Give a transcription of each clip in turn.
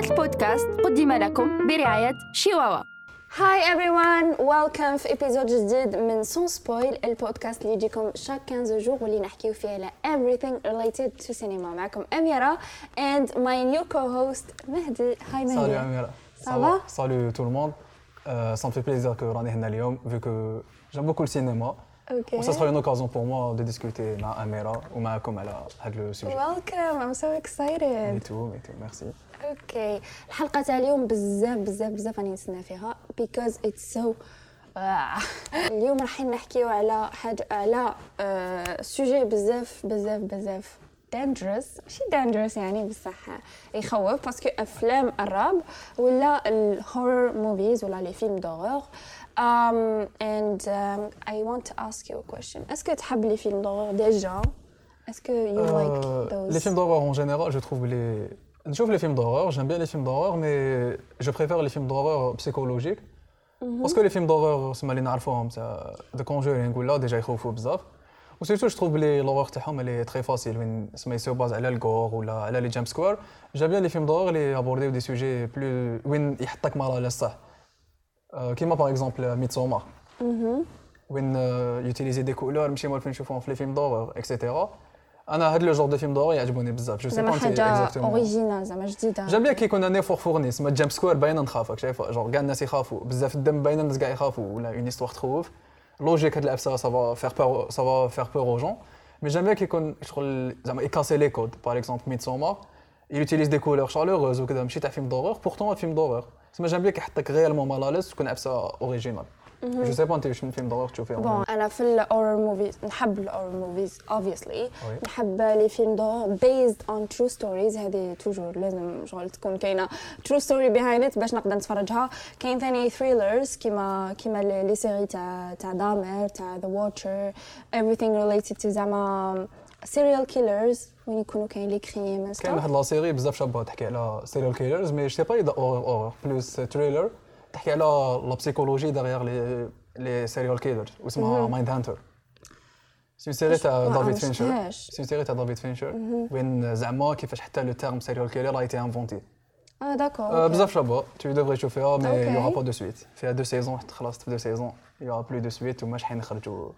هذا البودكاست قدم لكم برعاية شيواوا hi everyone welcome في épisode جديد من Sans Spoil البودكاست اللي يجيكم chaque 15 jours واللي نحكيو فيه على everything related to cinema معكم أميرة and my new co-host مهدي hi مهدي Salut tout le monde. Euh, ça me fait plaisir que راني هنا اليوم vu que j'aime beaucoup le cinéma. Ok. Et ça sera une occasion pour moi de discuter مع أميرة ومعكم على هذا le sujet. welcome I'm so excited too, me too, merci. ok الحلقة تاع اليوم بزاف بزاف بزاف راني نتسنى فيها it's so آه. اليوم راح نحكيو على حاجة على آه، sujet بزاف بزاف بزاف dangerous ماشي dangerous يعني بصح يخوف parce que أفلام الرعب ولا ال horror movies ولا les films d'horreur um, and um, I want to ask you a question est-ce que تحب les films d'horreur déjà est-ce que you like Euh, those les films d'horreur en général, je trouve les. Je trouve les films d'horreur, j'aime bien les films d'horreur, mais je préfère les films d'horreur psychologiques. Parce que les films d'horreur, c'est اللي نعرفوهم تاع The Conjuring ولا déjà يخوفوا بزاف. و surtout je trouve les horreurs تاعهم اللي très facile وين سما se base على ال gore ولا على les jump scares j'aime bien les films d'horreur اللي ابورديو des sujets plus وين يحطك مرة على الصح آه، كيما par exemple Midsommar وين يوتيليزي des couleurs ماشي مالفين نشوفهم في les films d'horreur et cetera أنا هاد le genre de films d'horreur يعجبوني بزاف. je sais زعما pas انت حاجة exactement original زعما جديدة. j'aime ليا كي يكون un effort fourni سما jump scare باينة نخافك شايف جور كاع الناس يخافوا. بزاف الدم باينة الناس كاع يخافوا ولا une histoire تخوف logique هاد العفسه ça va faire peur ça va faire peur aux gens mais j'aime bien كيكون شغل زعما يكاسي les codes par exemple Midsommar يوتيليز des couleurs chaleureuses وكذا ماشي تاع film d'horreur pourtant film d'horreur تسمى j'aime bien كيحطك réellement mal à l'aise تكون عفسه originale je sais pas انت شنو films d'horreur تشوف فيهم bon أنا في ال horror movies نحب ال horror movies obviously oui. نحب les films d'horreur based on true stories هذه toujours لازم شغل تكون كاينة true story behind باش نقدر نتفرجها كاين ثاني thrillers كيما كيما les séries تاع تاع دامر تاع The Watcher everything related to زعما serial killers وين يكونوا كاين les crimes كاين واحد la série بزاف شابه تحكي على serial killers mais c'est pas اذا horreur plus thriller تحكي على la psychologie derrière les les serial killers واسمها Mindhunter. c'est série تاع دافيد فينشر. c'est série تاع دافيد فينشر. وين زعما كيفاش حتى le terme serial killer a été inventé. آه d'accord آه، بزاف شابه. tu devrais تشوفيها mais. y aura pas de suite فيها deux saisons حتى خلصت في deux saisons y aura plus de suite وما شحال يخرجوا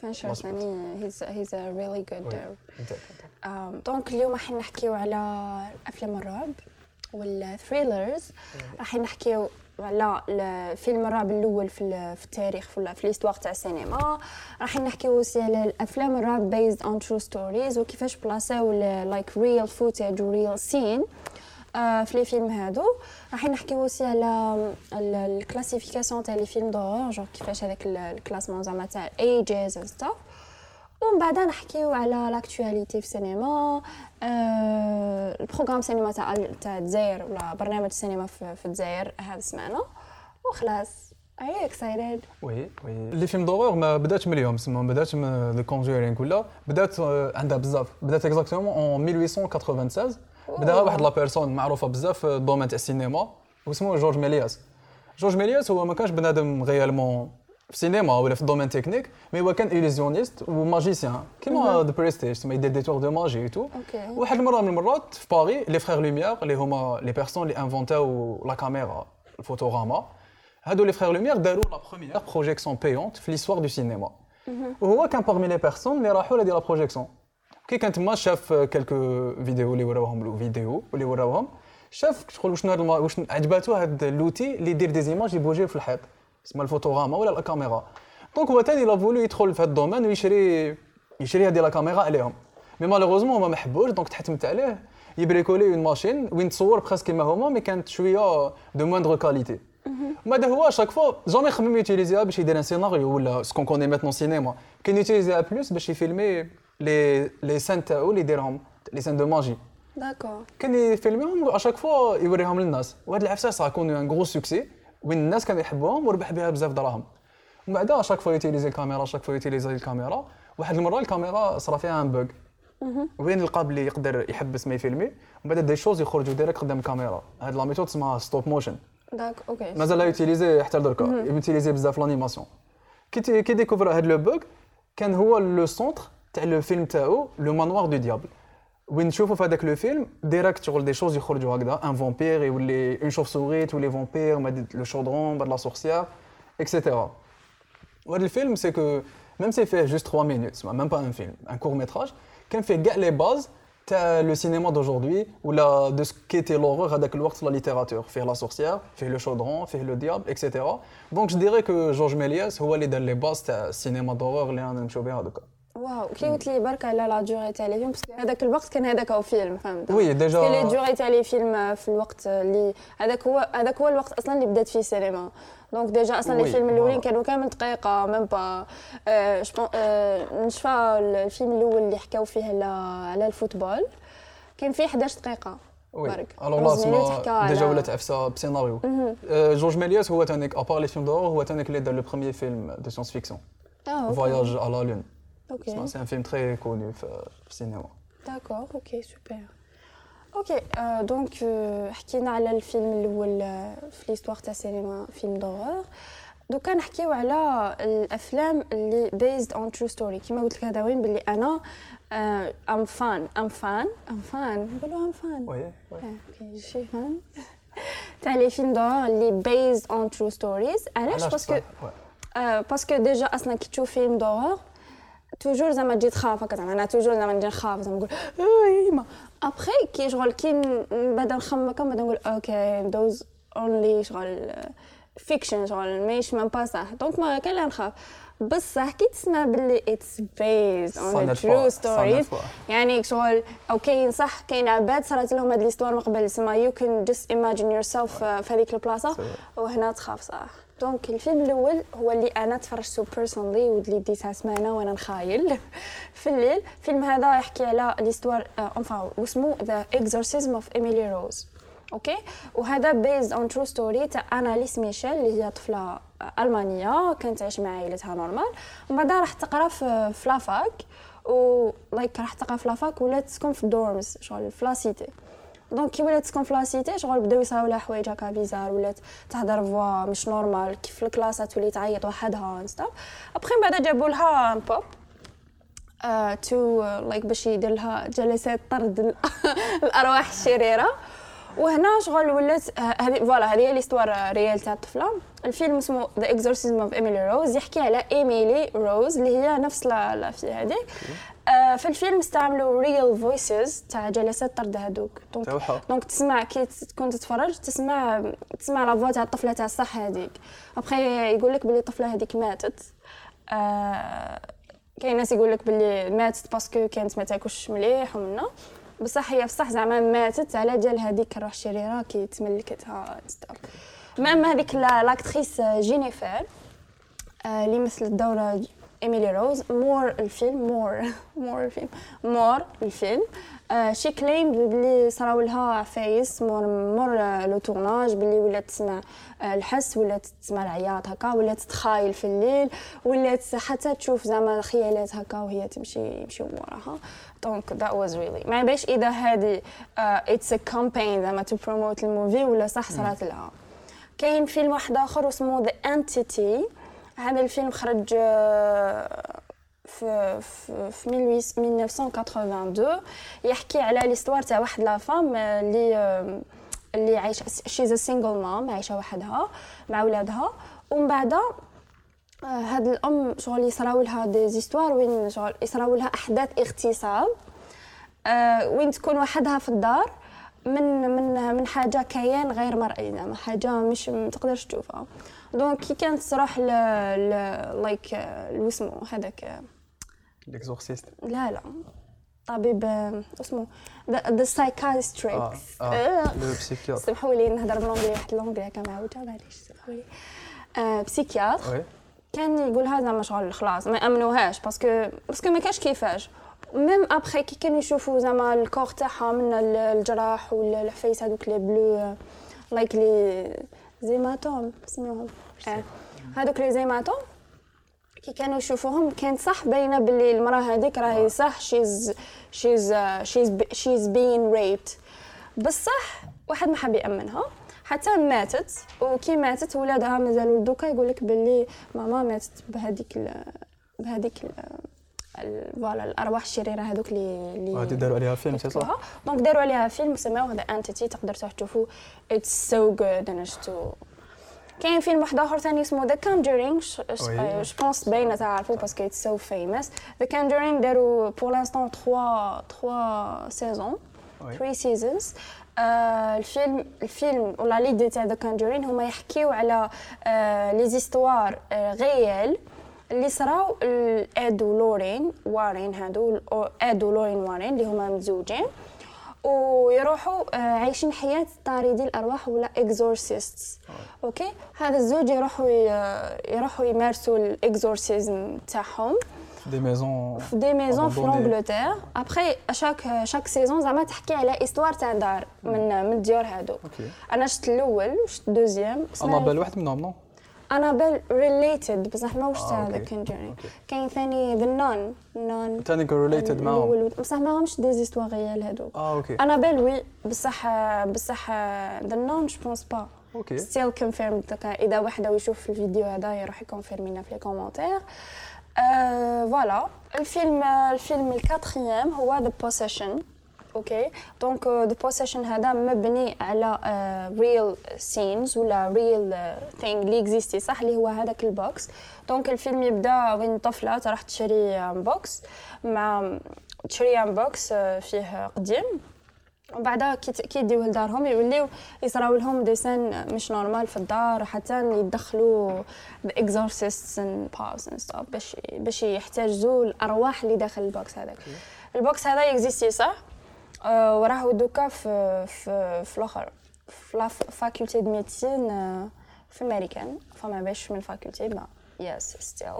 فينشر. ثاني he's he's a really good donc اليوم راح نحكيو على افلام الرعب وال thrillers راح نحكيو على ال- فيلم الرعب الأول في ال- في التاريخ في في l'histoire تاع السينما. راح نحكيو aussi على الأفلام الرعب based on true stories وكيفاش بلاصاو like real footage و real scenes في les films هادو. راح نحكيو aussi على ال- ال classification تاع les films d'horreur genre كيفاش هذاك ال- ال classement زعما تاع ages and stuff ومن بعد نحكيو على l'actualité في السينما. آه ال programme cinéma تاع تاع الجزائر ولا برنامج السينما في, في الجزائر هذا السمانة. وخلاص you excited? oui oui. les films d'horreur ما بداتش من اليوم سما ما بداتش من The Conjuring ولا بدات آه، عندها بزاف بدات exactement en 1896 بداها واحد la personne معروفة بزاف في ال domaine تاع السينما واسمه جورج ميلياس. جورج ميلياس هو ما كانش بنادم réellement في السينما ولا في ال domaine technique mais هو كان illusionniste و magicien. كيما The Prestige تسمى يدير des tours de magie tout ok واحد المرة من المرات في باري les frères Lumière اللي هما les personnes اللي انفونتاو la caméra الفوتوغراما هادو les frères Lumière داروا la première projection payante في l'histoire du cinéma وهو كان parmi les personnes اللي راحوا لهادي la projection كي كان تما شاف quelques vidéos اللي وراوهم له فيديو اللي وراوهم شاف شغل شنو هاد الم- واش عجباتو هاد l'outil اللي يدير des images يبوجيو في الحيط. اسمها الفوتوغراما ولا الكاميرا. donc هو تاني a voulu يدخل في هاد ال domaine ويشري يشري هادي la caméra عليهم. mais malheureusement هما ما حبوش donc تحتمت عليه. يبريكولي une machine وين تصور presque كيما هما mais كانت شوية de moindre qualité بعد هو؟ chaque fois jamais خمم يوتيليزيها باش يدير un scénario ولا ce qu'on connaît maintenant cinéma كان يوتيليزيها plus باش يفيلمي les les scènes تاعو اللي يديرهم les scènes de magie d'accord كان يفيلميهم à chaque fois يوريهم للناس. وهاد العفسة ça a connu un gros succès وين الناس كانوا يحبوهم وربح بها بزاف دراهم. ومن بعد à chaque fois يوتيليزي الكاميرا à chaque fois يوتيليزي الكاميرا. واحد المرة الكاميرا صرا فيها un bug. وين لقى بلي يقدر يحبس ما يفيلمي؟ ومن بعد des choses يخرجوا direct قدام الكاميرا. هاد la méthode اسمها stop motion داك ok. مازال لا يوتيليزي حتى دركا. يوتيليزي بزاف l'animation. كي كي découvre هاد le bug كان هو le centre تاع le film تاعو Le Manoir du diable. وين نشوفوا في هذاك le film direct شغل des choses يخرجوا هكذا un vampire يولي une chauve-souris تولي vampire بعد le chaudron بعد la sorcière et cetera وهذا الفيلم c'est que même si فيه juste 3 minutes même pas un film un court métrage كان فيه كاع les bases تاع le cinéma d'aujourd'hui ولا de ce qui était l'horreur هذاك الوقت la littérature فيه la sorcière فيه le chaudron فيه le diable et cetera donc je dirais que Georges Méliès هو اللي دار les bases تاع السينما d'horreur اللي رانا نمشيو بها دوكا واو كي قلت لي برك على la durée تاع les films parce que هذاك الوقت كان هذاك هو فيلم فهمت؟ oui déjà les durées تاع les films في الوقت اللي هذاك هو هذاك هو الوقت أصلا اللي بدأت فيه السينما. donc déjà أصلا les films الاولين. كانوا كامل دقيقة même pas آه، آه، نشفى الفيلم الأول اللي حكاو فيه على على ال football. كان فيه 11 دقيقة oui. برك؟ alors là déjà على- ولات عفسه بسيناريو. آه، Georges Méliès هو تانيك à part les films d'horreur هو تانيك اللي دار le premier film de science-fiction. Voyage à la lune OK c'est un film très connu في في السينما d'accord OK super OK آه، donc آه، حكينا على الفيلم الأول آه، في l'histoire تاع السينما film d'horreur دوكا نحكيو على الأفلام اللي based on true story كيما قلت لك هذا وين؟ باللي أنا un fan un fan un fan نقولوا un fan oui oui OK je suis fan تاع les films d'horreur اللي based on true stories علاش؟ parce que بصح؟ oui. آه، parce que déjà أصلا كي تشوف film d'horreur toujours زعما تجي تخاف هكا زعما أنا toujours زعما نجي نخاف زعما نقول mais après كي شغل كي ن- بعد نخمم هكا بعد نقول OK those only شغل fiction شغل ماهيش même pas صح donc ما كان لا نخاف بصح كي تسمع باللي it's based on true stories. يعني شغل أو كاين صح كاين عباد صارت لهم هاد les histoires من قبل سما you can just imagine yourself في هذيك البلاصه وهنا تخاف صح donc الفيلم الأول هو اللي أنا تفرجته personally واللي بديتها سمانه وأنا نخايل. في الليل الفيلم هذا يحكي على l'histoire enfin واسمه The Exorcism of Emily Rose OK؟ وهذا based on true story تاع اناليس ميشيل اللي هي طفلة ألمانية كانت تعيش مع عائلتها normal ومن بعد راح تقرأ في la fac و like راح تقرأ في la fac ولات تسكن في ال dorms شغل في la cité donc كي ولات تسكن في la cité شغل بداو يصراو لها حوايج هكا bizarres ولات تهضر fois مش normal كيف la classe تولي تعيط وحدها stuff après من بعد جابوا لها un pope to like باش يدير لها جلسات طرد ال- الارواح الشريره وهنا شغل ولات هذه voilà هذه هي l'histoire réelle تاع الطفله الفيلم اسمه The Exorcism of Emily Rose يحكي على ايميلي روز اللي هي نفس لا لا في هذيك في الفيلم استعملوا real voices تاع جلسات طرد هذوك donc. donc تسمع كي تكون تتفرج تسمع تسمع la voix تاع الطفلة تاع الصح هذيك ابخي يقول لك بلي الطفلة هذيك ماتت. آه كاين ناس يقول لك بلي ماتت parce que كانت ما تاكلش مليح ومنا. بصح هي بصح زعما ماتت على جال هذيك الروح الشريره كي تملكتها même هذيك l'- l'actrice جينيفر آه، اللي مثلت دورة إيميلي روز مور الفيلم مور مور الفيلم مور الفيلم she claimed بلي صراو لها عفايس مور مور le tournage بلي ولات تسمع الحس ولات تسمع العياط هكا ولات تخايل في الليل ولات حتى تشوف زعما الخيالات هكا وهي تمشي يمشي موراها donc that was really ما باش اذا هذه it's a campaign زعما to promote ال movie ولا صح صارت لها كاين فيلم واحد اخر اسمه The Entity هذا الفيلم خرج آه، في في في 1982 يحكي على l'histoire تاع واحد la femme آه، اللي آه، اللي عايشه she's single mom عايشة وحدها مع ولادها. ومن بعد هاد الأم شغل يصراو لها des histoires وين شغل يصراو لها أحداث اغتصاب وين تكون وحدها في الدار من من من حاجة كيان غير مرئي زعما حاجة مش تقدرش تشوفها. donc كي كانت تروح ل like اسمه هذاك l'exorciste لا لا. طبيب آه، اسمه the psychiatre سمحوا لي نهضر بال anglais واحد ال anglais هكا معوجه معليش سمحوا لي آه، psychiatre كان يقولها زعما شغل خلاص ما يأمنوهاش parce que parce que ما كاش كيفاش. même après كي كانوا يشوفوا زعما le corps تاعها من ال- الجراح ولا الحفايس هذوك les bleus like les hématomes اسمهم آه. هذوك les hématomes كي كانوا يشوفوهم كان صح باينة باللي المرأة هذيك راهي صح she's she's she's she's been raped بصح واحد ما حب يأمنها. حتى ماتت. وكي ماتت ولادها مازالوا دوكا يقول لك باللي ماما ماتت بهذيك بهذيك voilà الأرواح الشريرة هذوك اللي اللي وهذه داروا عليها فيلم c'est صح يكتبوها. donc داروا عليها فيلم سماوه The Entity تقدر تروح تشوفوا it's so good أنا شفتو كاين فيلم واحد آخر ثاني اسمه The Conjuring Oui. je pense باينه تعرفوا parce que it's so famous The Conjuring داروا pour l'instant 3 3 saisons Oui. 3 seasons الفيلم الفيلم ولا l'idée تاع The Conjuring هما يحكيو على les histoires réelles اللي صراو Ed و Lorraine Warren هادو Ed و Lorraine Warren اللي هما متزوجين ويروحوا آه، عايشين حياة طاردي الأرواح ولا exorcists OK? هذا الزوج يروحوا يروحوا يمارسوا ال exorcisme تاعهم. des maisons في des maisons في. l'Angleterre après chaque chaque saison زعما تحكي على histoire تاع دار من من الديور هادو أنا شفت الأول وشفت ال deuxième أنا بال واحد منهم non Annabelle related بصح ما وشفت آه، هذا OK. Conjuring OK. كاين ثاني The Nun Nun ثاني related معاهم. بصح ما همش des histoires réelles هادو آه OK. Annabelle oui بصح بصح The Nun je pense pas OK. Still confirme إذا واحد يشوف في الفيديو هذا يروح يconfirmينا في les commentaires voilà الفيلم الفيلم ال quatrième هو The Possession OK donc The Possession هذا مبني على real scenes ولا real thing اللي existe صح اللي هو هذاك ال box donc الفيلم يبدا وين طفله تروح تشري box مع تشري بوكس فيه قديم وبعدها كي يديوه لدارهم يوليو يصراو لهم ديسان مش نورمال في الدار حتى يدخلوا اكزورسيستس اند باوز ستوب باش باش يحتاجوا الارواح اللي داخل البوكس هذاك البوكس هذا يكزيستي صح وراه دوكا في في في الآخر في فاكولتي دو ميديسين في امريكان فما باش من فاكولتي ما Yes still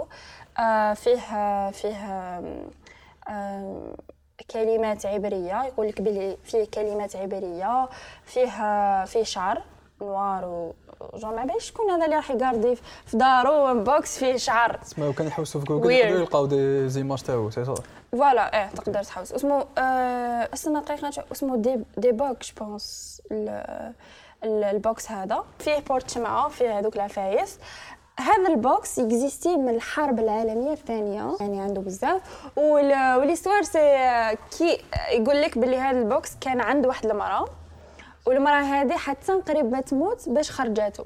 فيه فيه كلمات عبريه يقول لك بلي فيه كلمات عبريه فيه فيه شعر noir genre ما باش شكون هذا اللي راح يgardi في دارو box فيه شعر. تسمعوا كان يحوسوا في جوجل. يقدروا يلقاو des images تاعو c'est صح؟ voilà إيه تقدر تحوس. اسمه آه استنى دقيقه اسمه dy dybbuk je pense ال box هذا. فيه porte شمعة فيه هذوك العفايس. هذا ال box existe من الحرب العالمية الثانية يعني عنده بزاف. وال- و l'histoire c'est que يقول لك باللي هذا ال box كان عند واحد المرأة. والمرأة هذه حتى قريب ما تموت باش خرجاتو.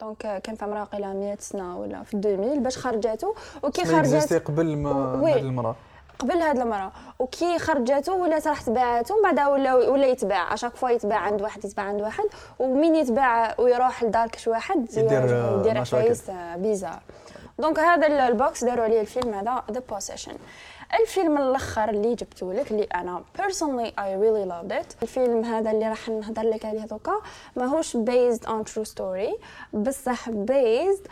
donc كان في امراه قيله 100 سنة ولا في 2000 باش خرجاتو وكي خرجت قبل ما. هاد المرأة. قبل هاد المرأة. وكي خرجاتو ولات راح تباعاتو من بعدها ولا ولا يتباع. à chaque fois يتباع عند واحد يتباع عند واحد. ومين يتباع ويروح لدار كش واحد يدير، يدير. عفايس bizarres donc هذا ال- box داروا عليه الفيلم هذا The Possession الفيلم الأخر اللي جبته لك اللي أنا personally I really loved it الفيلم هذا اللي راح نهضر لك عليه دوكا ماهوش based on true story بصح based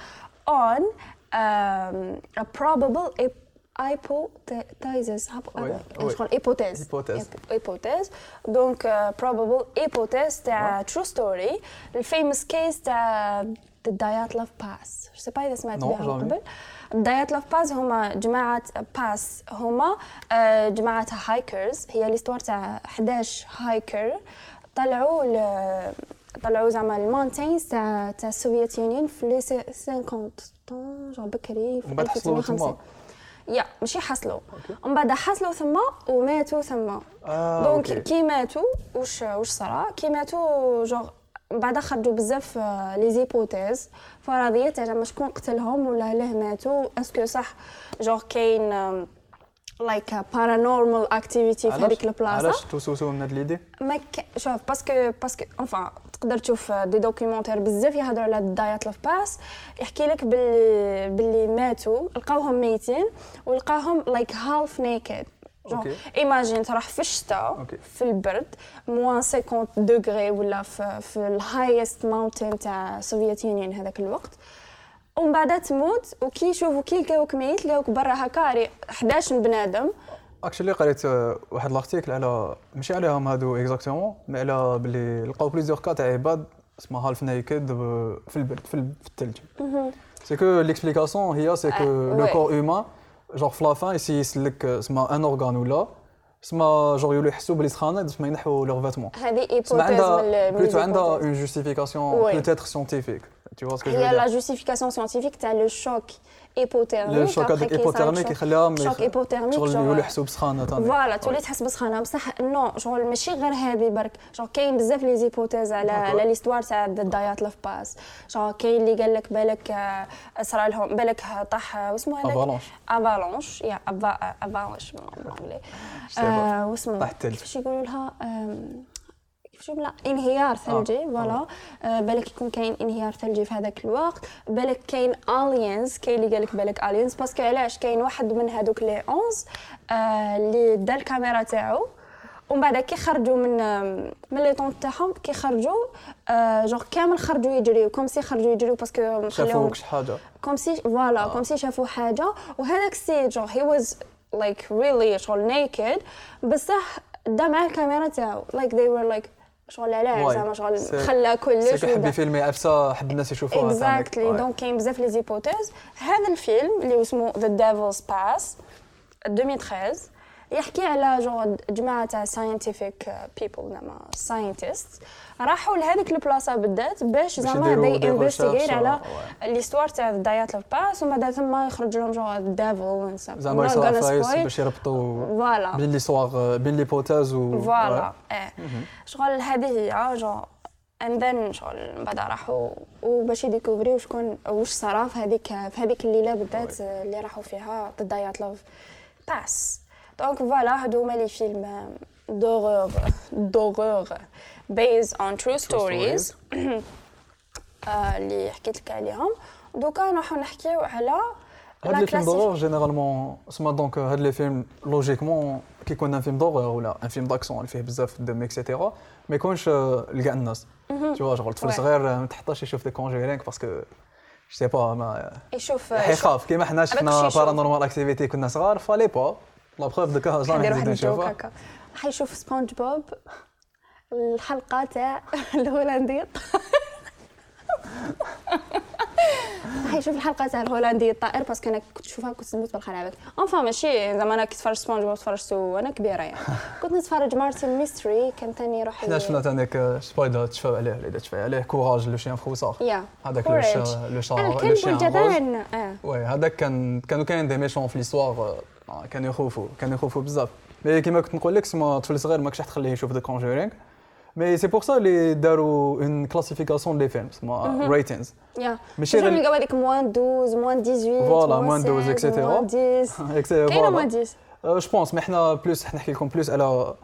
on a probable hypothesis. شغل hypothèse hypothèse donc probable hypothèse تاع true story ال famous case تاع uh, the Dyatlov Pass. je sais pas إذا سمعت jamais. قبل؟ ال Dyatlov Pass هما جماعة parce هما آه، جماعة hikers هي l'histoire تاع 11 hiker طلعوا ل طلعوا زعما ال mountains تاع تاع ال Soviet Union في les c- 50 temps جون بكري في ومن بعد حصلوا 1950 تما. يا ماشي حصلوا. ومن بعد حصلوا ثم وماتوا ثم. آه، donc. كي ماتوا واش واش صرا؟ كي ماتوا جوغ بعد خرجوا بزاف آه، les hypothèses. فرضيات زعما شكون قتلهم ولا ليه ماتوا est-ce que صح genre كاين like paranormal activity في هذيك البلاصة. علاش توسوسوا من هاد les décès؟ ما. شوف parce que parce que enfin تقدر تشوف des documentaires بزاف يهضروا على Dyatlov Pass يحكي لك باللي باللي ماتوا لقاوهم ميتين ولقاهم like half naked OK. imagine تروح في الشتاء. في البرد moins 50 degrés ولا في, في ال highest mountain تاع ال Soviet Union هذاك الوقت ومن بعد تموت وكي يشوفوا كي لقاوك ميت لقاوك برا هكا ري- 11 بنادم actually قريت واحد ال article على ماشي عليهم هادو exactement mais على بلي لقاو plusieurs cas تاع عباد اسمها half naked في البرد في ال- في الثلج سي كو ليكسبليكاسيون هي سي كو لو. كور هيومان جونغ في لافان يسي يسلك اسمها ان اورغان ولا اسمها جونغ يولو يحسوا بلي سخانه باش ينحوا لور فاتمون هذه اسمها ايبوتيز عندها من بلوتو من عندها الhypothèses. اون جوستيفيكاسيون وي. بوتيتر سيونتيفيك tu vois ce que je veux هي لا dire جوستيفيكاسيون سيانتيفيك تاع لو شوك ايبوثيرميك الشوك هذاك ايبوثيرميك شوك- يخليها شوك ايبوثيرميك شغل يولي يحسوا بسخانه فوالا تولي تحس بسخانة. بصح نو شغل ماشي غير هذه برك. شغل كاين بزاف لي زيبوتيز على على ليستوار تاع دايات لاف باس شغل كاين اللي قال لك بالك آه، صرا لهم بالك طاح آه، واسمه هذاك؟ avalanche avalanche يا avalanche pas. واسمه طاح الثلج. يقولوا لها؟ كيفاش لا انهيار ثلجي voilà. آه، بالك يكون كاين انهيار ثلجي في هذاك الوقت. بالك كاين aliens كاين اللي قالك بالك aliens parce que علاش؟ كاين واحد من هذوك لي 11 آه، اللي دا الكاميرا تاعو. ومن بعد كي خرجوا من من les tentes تاعهم كي خرجوا آه، جوغ كامل خرجوا يجريو comme si خرجوا يجريو parce que شافوا حاجة. comme si voilà comme si شافوا حاجة. وهذاك السيد genre he was like really شغل naked بصح دا مع الكاميرا تاعو. like they were like شغل علاش. زعما شغل خلى كلش سي حب ودا- يfilmi عفسه حب الناس يشوفوها تانيك. exactly. donc كاين بزاف les hypothèses هذا الفيلم اللي اسمه The Devil's Pass 2013 يحكي على جو جماعة تاع scientific people زعما scientist راحوا لهذيك البلاصة بالذات باش زعما they investigate على. l'histoire تاع Dyatlov Pass ومن بعد ثم يخرج لهم جو devil زعما يصير فايس باش يربطوا voilà بين l'histoire بين l'hypothèse و voilà إيه. شغل هذه هي جو. and then شغل من بعد راحوا وباش يديكوفريو شكون واش صرا في هذيك في هذيك الليلة بالذات اللي راحوا فيها ضد Dyatlov Pass donc voilà هادو هما les films d'horreur d'horreur based on true stories. آه، اللي حكيت لك عليهم دوكا نروحو نحكيو على هاد la les films classifi- d'horreur généralement سما donc هاد les films logiquement كي يكون un film d'horreur ولا un film d'action اللي فيه بزاف دم et cetera ما يكونش آه، لكاع الناس تو شغل طفل Ouais. صغير آه، ما تحطاش يشوف The Conjuring parce que je سي با ما يشوف حيخاف كيما حنا هذاك شفنا الشيء يشوف. بارانورمال اكتيفيتي كنا صغار فالي با لا بروف دوكا ندير جامي واحد نزيدو الجوك نشوفها هكا حيشوف سبونج بوب الحلقة تاع الهولندي حيشوف الحلقة تاع الهولندي الطائر باسكو أنا كنت نشوفها كنت نموت بالخرابات اونفا ماشي زعما أنا كنت نتفرج سبونج بوب تفرجت وأنا كبيرة يعني. كنت نتفرج مارتن ميستري كان ثاني يروح حنا شفنا تانيك سبايدر تشفاو عليه اللي تشفى عليه. كوراج لو شيان فروسار يا هذاك le cha- le الكلب chien rose والجبان oui هذاك كان كانوا كاين des méchants في l'histoire كانوا يخوفوا كانوا يخوفوا بزاف. mais كيما كنت نقول لك سما طفل صغير ماكش راح تخليه يشوف The Conjuring mais c'est pour ça اللي داروا une classification des films سما ratings يا ماشي ماشي غير- نلقاو هذيك moins 12 moins 18 Voilà, moins moins 12, 16, etc. moins 10 كاينة moins 10 je pense mais حنا plus حنا نحكي لكم plus على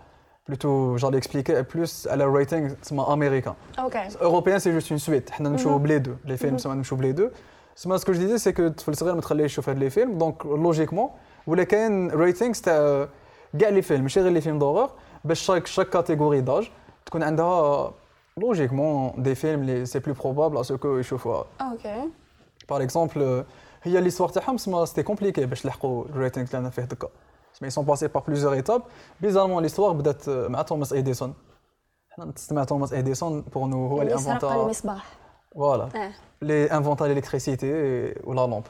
plutôt j'allais expliquer plus على ال rating تسمى américain okay européen c'est juste ensuite حنا نمشيو ب les deux les films سما نمشيو ب les deux سما ce que je disais c'est que الطفل الصغير ما تخليهش يشوف هاد les films donc logiquement ولا كاين ratings تاع كاع les films ماشي غير les films d'horreur باش chaque chaque catégorie d'âge تكون عندها logiquement des films لي c'est plus probable est-ce que يشوفوها okay par exemple هي l'histoire تاعهم سما c'était compliqué باش يلحقوا ال rating اللي أنا فيه دكا سما ils sont passés par plusieurs étapes bizarrement l'histoire بدات مع توماس ايديسون حنا نستمع توماس ايديسون pour nous هو اللي اللي سرق inventa المصباح. voilà آه اللي inventa l'électricité ولا lampe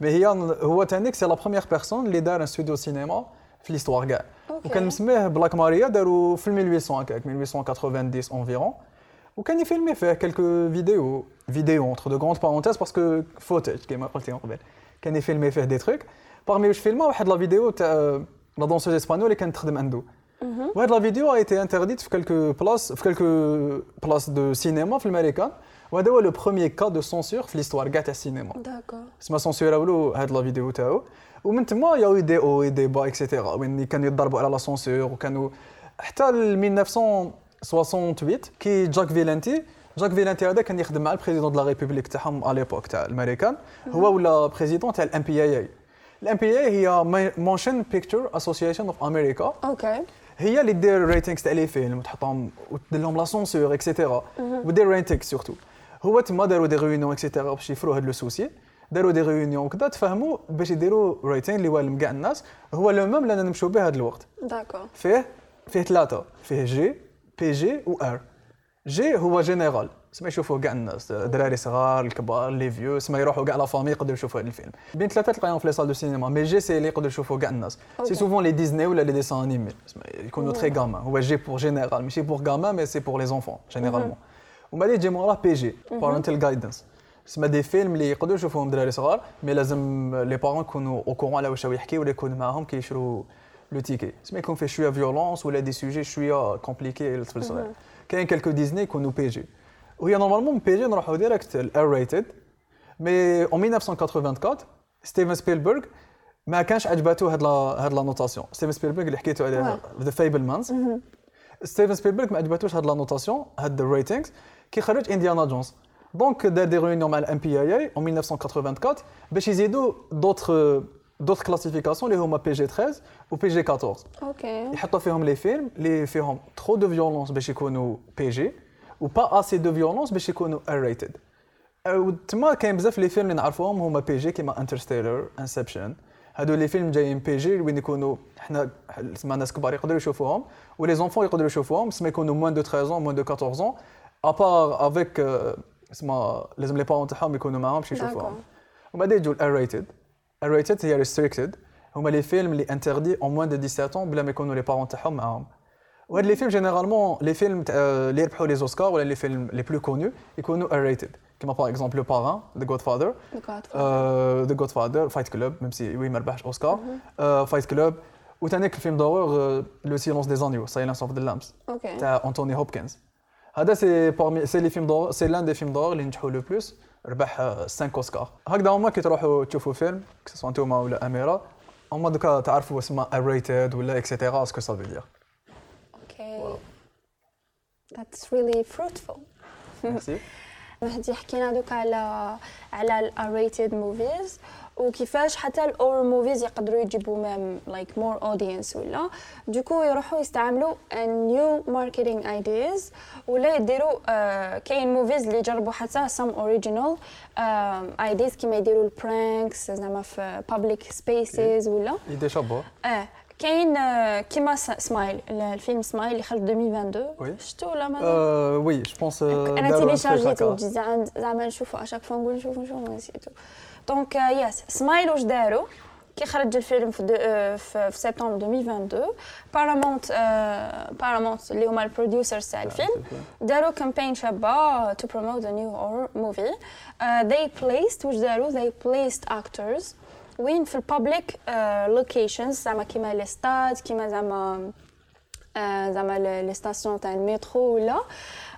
mais هي هو تانيك c'est la première personne اللي دار un studio cinéma في l'histoire كاع okay. وكان مسميه Black Maria داروا في 1800 هكاك 1890 environ وكان يفيلمي فيه quelques vidéos vidéos entre de grandes parenthèses parce que footage كيما قلتي من قبل كان يفيلمي فيه des trucs parmi واش فيلما واحد la vidéo تاع la danseuse espagnole اللي كانت تخدم عنده وهاد la vidéo a été interdite في quelques places في quelques places de cinéma في الامريكان وهذا هو le premier cas de censure في l'histoire كاع تاع السينما. d'accord سما سونسوراو له هاد la vidéo تاعو. ومن تما y a eu des hauts des bas et cetera وين كانوا يضربوا على la censure وكانوا حتى ل 1968 كي Jack Valenti Jack Valenti هذا كان يخدم مع ال président de la république تاعهم على l'époque تاع الأمريكان. هو ولا président تاع ال MPA. et ال MPA هي Motion Picture Association of America okay هي اللي دير ratings تاع les films وتحطهم ودير لهم la censure et cetera ودير rating surtout هو تما داروا des réunions et cetera باش يفروا هاد le souci. داروا des réunions وكذا تفهموا باش يديروا rating اللي والم كاع الناس. هو le même اللي أنا نمشيو به هاد الوقت. d'accord فيه فيه ثلاثة. فيه G PG و R G هو جينيرال سما يشوفوه كاع الناس. دراري صغار الكبار les vieux سما يروحوا كاع la famille يقدروا يشوفوا هذا الفيلم. بين ثلاثة تلقاهم في les salles de cinéma mais G c'est اللي يقدروا يشوفوا كاع الناس. c'est. souvent les Disney ولا les dessins animés يكونوا très gamin هو G pour général ماشي pour gamin mais c'est pour les enfants généralement ومن بعد يجي موراه PG parental guidance سما des films اللي يقدروا يشوفوهم دراري صغار mais لازم les parents يكونوا au courant على واش راهو يحكي ولا يكون معاهم كيشرو le ticket سما يكون فيه شوية violence ولا des sujets شوية compliqué للطفل الصغير. كاين quelques Disney يكونوا PG وهي normalement PG نروحوا direct ال R rated mais en 1984 ستيفن سبيلبرغ ما كانش عجباتو هاد la هاد la notation ستيفن سبيلبرغ اللي حكيتو عليها The Fabelmans ستيفن سبيلبرغ ما عجباتوش هاد la notation هاد ال ratings كي خرج Indiana Jones donc دار des réunions مع ال MPAA en 1984 باش يزيدوا d'autres d'autres classifications اللي هما PG 13 و PG 14 okay يحطوا فيهم les films اللي فيهم trop de violence باش يكونوا PG و pas assez de violence باش يكونوا R rated تما كاين بزاف les films اللي نعرفوهم هما PG كيما Interstellar Inception هادو les films جايين PG وين يكونوا حنا سما ناس كبار يقدروا يشوفوهم و les enfants يقدروا يشوفوهم سما يكونوا moins de 13 moins de 14 à part avec سما لازم les parents تاعهم يكونوا معاهم باش يشوفوهم D'accord. وبعدين يجوا ال R rated R rated هي restricted هما les films اللي interdits aux moins de 17 بلا ما يكونوا les parents تاعهم معاهم وهاد les films généralement les films تاع- اللي يربحوا les Oscars ولا les films les plus connus يكونوا R rated كيما par exemple Le Parrain The Godfather The Godfather Fight Club même si oui ما ربحش اوسكار Fight Club وثانيك ال film d'horreur Le Silence des agneaux Silence of the Lambs okay تاع انتوني هوبكنز هذا c'est parmi c'est les films d'horreur c'est l'un des films d'horreur اللي نجحوا le plus ربح 5 اوسكار هكذا هما كي تروحوا تشوفوا فيلم سواء انتوما ولا أميرة هما دوكا تعرفوا اسمها rated ولا et cetera est-ce que ça veut dire Okay that's really fruitful. merci مهدي حكينا دوك على على ال R-rated movies وكيفاش حتى ال horror movies يقدروا يجيبوا même like more audience ولا. donc يروحوا يستعملوا new marketing ideas ولا يديروا آه كاين movies اللي جربوا حتى some original ideas كيما يديروا ال pranks زعما في public spaces ولا. idée شابة آه كاين آه، كيما Smile الفيلم Smile اللي خرج 2022 oui. شفتوا ولا ما oui je pense أنا téléchargيتو زعما نشوفو à chaque fois نقول نشوفو نشوفو نسيتو. donc yes Smile واش داروا كي خرج الفيلم في, دو- في, في سبتمبر 2022 Paramount Paramount اللي هما ال producers تاع الفيلم داروا campaign شابة promote a new horror movie. Uh, they placed واش داروا they placed actors. وين في ال public locations زعما كيما les stades كيما زعما زعما les stations تاع المترو ولا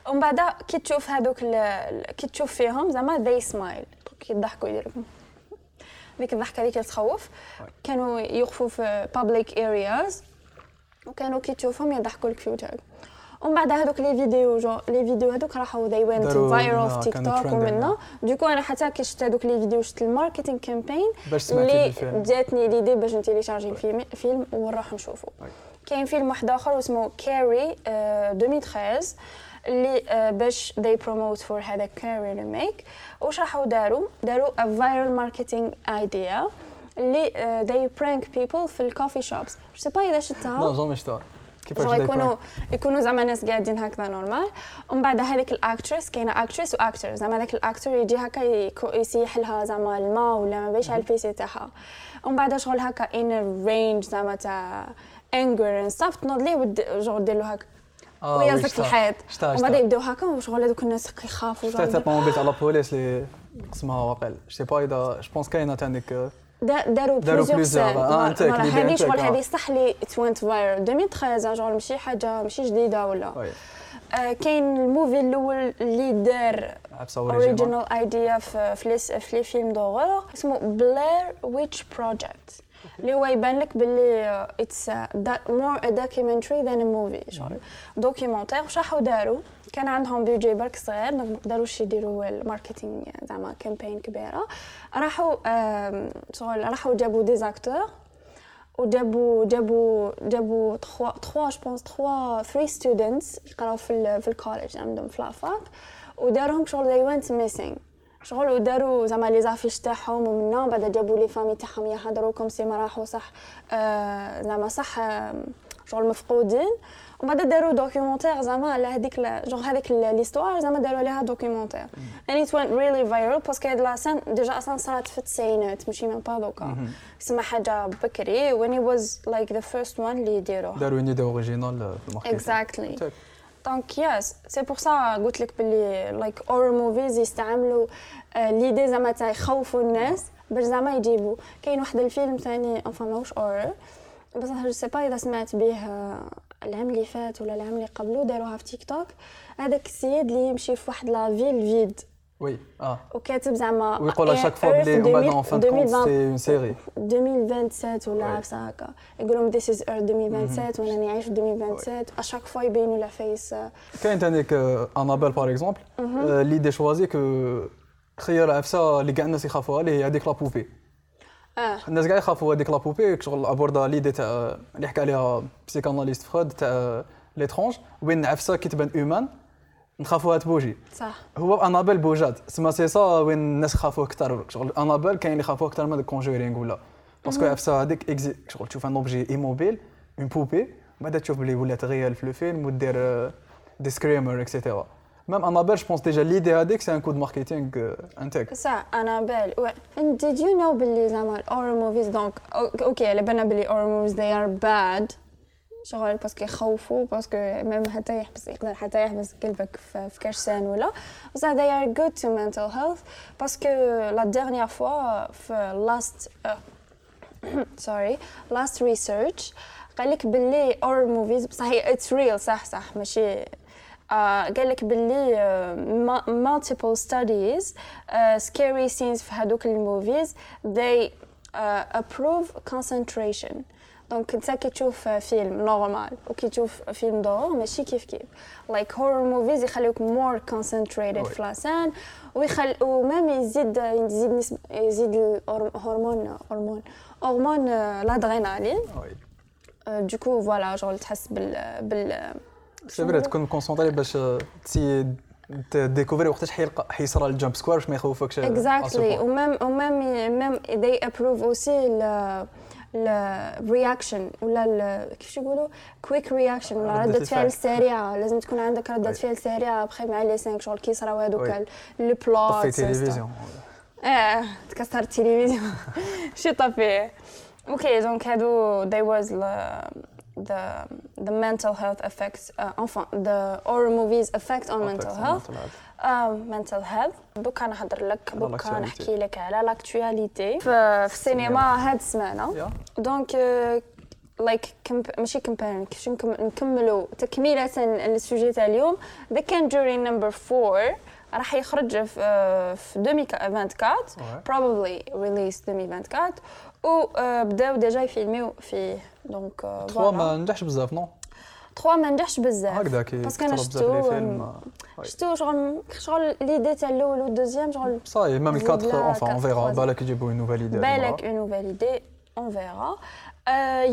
ومن بعد كي تشوف هذوك كي تشوف فيهم زعما the smile كي يضحكوا يديروا ديك الضحكة هذيك اللي تخوف كانوا يوقفوا في public areas وكانوا كي تشوفهم يضحكوا لك في وجهك ومن بعد هذوك les vidéos je les vidéos هذوك راحوا they went داروا- viral آه، في تيك توك ومنا آه. donc أنا حتى كي شفت هذوك les vidéos شفت ال marketing campaign اللي جاتني l'idée باش ن télécharger الفيلم فيلم ونروح نشوفه oui. كاين فيلم واحد آخر اسمه Carrie 2013 اللي آه، باش they promote for هذا Carrie remake واش راحوا داروا داروا a viral marketing idea اللي they prank people في ال coffee shops je sais pas إذا شفتها. jamais شتا كيفاش يكونوا؟ يكونوا زعما ناس قاعدين هكذا normal ومن بعد هذيك ال actress كاينة actress و actor زعما هذاك ال actor يجي هكا يسيح لها زعما الماء ولا ما بيش على ال PC تاعها. ومن بعد شغل هكا ان رينج زعما تاع انجر اند ستاف تنوض ليه شغل دير له هكا. آه، في شتا. الحيط شتا ومن بعد شتا يبداو هكا وشغل هذوك الناس هكا يخافوا شتا تا شغل طوموبيل تاع لا بوليس اللي اسمها واقع سي با اذا جو بونس كاينة تانيك دا- داروا بليزيور. سان آه، فوالا، l'idée هذه شغل. هذه صح لي توينت فاير 2013 شغل ماشي حاجة ماشي جديدة ولا؟ وي آه، كاين الموفي الأول اللي دار اوريجينال idea في في les في les films d'horreur اسمه Blair Witch Project اللي هو يبان لك باللي it's more a documentary than a movie شغل. documentaire واش راحوا داروا كان عندهم بيجي برك صغير donc ما قدروش يديروا ال marketing زعما campaign كبيرة. راحوا شغل راحوا جابوا des acteurs وجابوا جابوا جابوا 3 3 je pense 3 3 students يقراو في ال في ال college عندهم في la fac وداروهم شغل they went missing. شغل وداروا زعما les affiches تاعهم ومنا بعد جابوا les familles تاعهم يحضروا comme si ما راحوا صح آه زعما صح آه شغل مفقودين. ومن بعد داروا documentaire زعما على هذيك genre هذيك l'histoire زعما داروا عليها documentaire and it went really viral parce que هاد la scène déjà أصلا صارت في التسعينات ماشي من با donc سما حاجة بكري when he was like the first one اللي يديروها. داروا une idée originale في ال marketing. Exactly. تاك. دونك يس سي بور سا قلت لك باللي لايك اور موفيز يستعملوا ليدي زعما تاع يخوفوا الناس باش زعما يجيبوا كاين واحد الفيلم ثاني انفا ماهوش اور بصح جو سي با اذا سمعت به العام اللي فات ولا العام اللي قبله داروها في تيك توك هذاك السيد اللي يمشي في واحد لا فيل فيد وي آه وكاتب زعما ويقول à chaque fois Earth بلي ومن 2000 en fin de compte 2020 c'est une série. 2027 ولا Ouais. عفسه هكا يقول لهم this is Earth 2027 وأنا راني عايش في 2027 اشاك فوا يبينوا لا فيس كاين تانيك انابيل باغ اكزومبل ليدي شوازي كو تخيل عفسه اللي كاع الناس يخافوها اللي هي هذيك لابوبي آه الناس كاع يخافوا هذيك لابوبي شغل ابوردا ليدي تاع اللي حكى عليها بسيكاناليست فرويد تاع ليترونج وين عفسه كي تبان اومان نخافوها تبوجي صح. هو انابيل بوجات. سما سي سا وين الناس خافوه أكثر شغل انابيل كاين اللي خافوه أكثر من كونجورينغ ولا. parce que عفسه هذيك اكزي شغل تشوف un objet immobile une poupée بعد تشوف بلي ولات réelle في le film ودير des screamers et cetera même Annabelle je pense déjà l'idée هذيك c'est un coup de marketing انتيك صح Annabelle and did you know باللي زعما ال horror movies donc okay على بالنا باللي ال horror movies they are bad. شغل parce que يخوفوا parce que même حتى يحبس يقدر حتى يحبس قلبك في crise cardiaque ولا. بصح they are good to mental health parce que la dernière fois في last sorry last research قال لك باللي horror movies بصح it's real صح صح ماشي. آه قال لك باللي آه multiple studies آه scary scenes في هذوك ال movies they improve concentration. donc انت كي تشوف فيلم normal وكي تشوف film d'horreur ماشي كيف كيف like horror movies يخليوك more concentrated في la scène ويخل و même يزيد يزيد نسب يزيد الهرمون هرمون هرمون الادرينالين oui donc voilà شغل تحس بال بال c'est vrai تكون concentré باش t'essaies découvrir وقتاش حيلقى حيصرى ال jump scare باش ما يخوفكش exactly و même و même même they improve aussi ال reaction ولا كيفاش يقولوا؟ quick reaction ولا الفعل. فعل سريعة. لازم تكون عندك ردة oui. فعل سريعة. après مع les cinq شغل كي يصراو هذوك. ou plutôt طفي تلفزيون. آه تكسر التلفزيون. شي طفيه OK donc هادو they was the the mental health effects uh, enfin the horror movies effect on mental health. mental health. دوكا نهضر لك دوكا. نحكي لك على l'actualité في, السينما هاد السمانه donc like ماشي كومبيرين كيفاش نكم- نكملوا تكمله لل sujet تاع اليوم The Conjuring number 4 راح يخرج في آه، في 2024 Ouais. probably release 2024 وبداو déjà يفيلميو فيه donc trois ما نجحش بزاف non 3 ما نجحش بزاف هكذا كي parce que أنا كثروا بزاف لي شفتو فيلم oui. شفتو شغل شغل l'idée تاع الأول وال deuxième شغل ça y est même زيد ال quatre là enfin on verra quatre, بالك يجيبوا une nouvelle idée بالك une nouvelle idée on verra. Uh,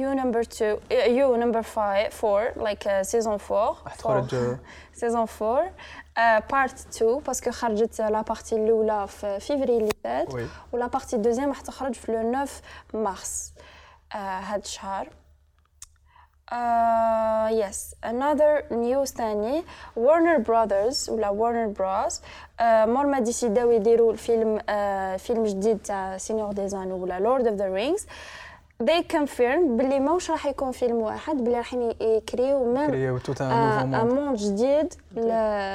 you number two uh, you number five four like uh, saison four. تخرج saison four. Uh, part two parce que خرجت la partie الاولى في فيفري اللي فات و la partie ال deuxième راح تخرج في le 9 مارس uh, هاد الشهر Uh, yes, another news ثاني Warner Brothers ولا Warner Bros. Uh, مور ما ديسيداو يديروا الفيلم uh, فيلم جديد تاع Seigneur des Anneaux ولا Lord of the Rings. They confirm باللي موش راح يكون فيلم واحد باللي راح يكريو même créer tout un monde جديد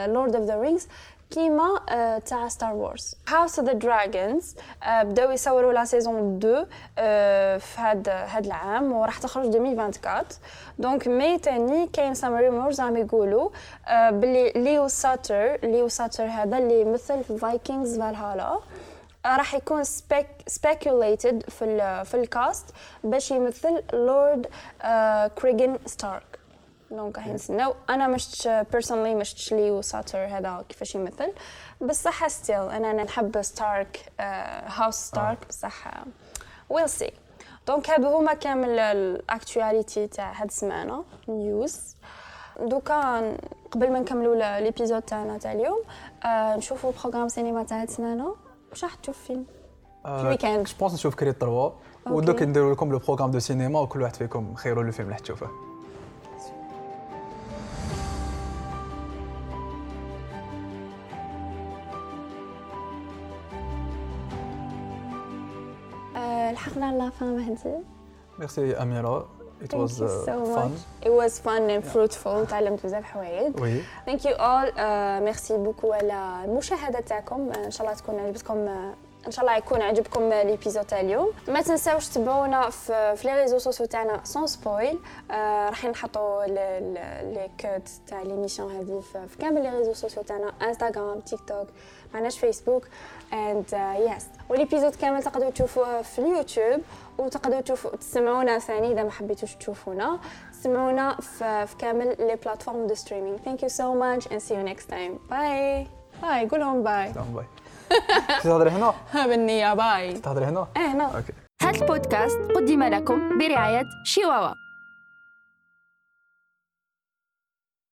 Lord of the Rings كيما آه، تاع Star Wars House of the Dragons بداو يصوروا la saison 2 آه، في هاد هاد العام وراح تخرج 2024 donc mais تاني كاين some rumors عم يقولوا آه، باللي Leo Suter Leo Suter هذا اللي يمثل في Vikings Valhalla راح يكون spec- speculated في ال في ال cast باش يمثل Lord Cregan Stark. donc راح نستناو أنا مش personally مش Leo Suter هذا كيفاش يمثل. بصح still أنا نحب Stark House Stark بصح we'll see donc هادو هما كامل ال actualité تاع هاد السمانة news دوكا قبل ما نكملوا l'épisode تاعنا تاع اليوم آه نشوفوا programme cinéma تاع هاد السمانة. واش راح تشوف فيلم. ال week-end. je pense نشوف Creed 3 ودوك نديروا لكم le programme de cinéma وكل واحد فيكم خيروا الفيلم اللي تشوفه. آه لحقنا la fin مهدي ميرسي أميرة. It Thank was you uh, so fun much. It was fun and fruitful. تعلمت بزاف حوايج. oui Thank you all. Uh, merci beaucoup على المشاهدة تاعكم. Uh, إن شاء الله تكون عجبتكم uh, إن شاء الله يكون عجبكم l'épisode تاع اليوم ما تنساوش تتبعونا في, في les réseaux sociaux تاعنا Sans Spoil آه راح نحطوا les codes تاع l'émission هذه في, في كامل les réseaux sociaux تاعنا انستغرام تيك توك معناش فيسبوك and yes و les épisodes كامل تقدروا تشوفوه في اليوتيوب وتقدروا تشوفوا تسمعونا ثاني إذا ما حبيتوش تشوفونا. تسمعونا في, في كامل les plateformes de streaming thank you so much and see you next time bye bye قولهم باي bye تهضري هنا؟ بالنية. باي تهضري هنا؟ إيه هنا. OK. هذا البودكاست قدم لكم برعاية شيواوا.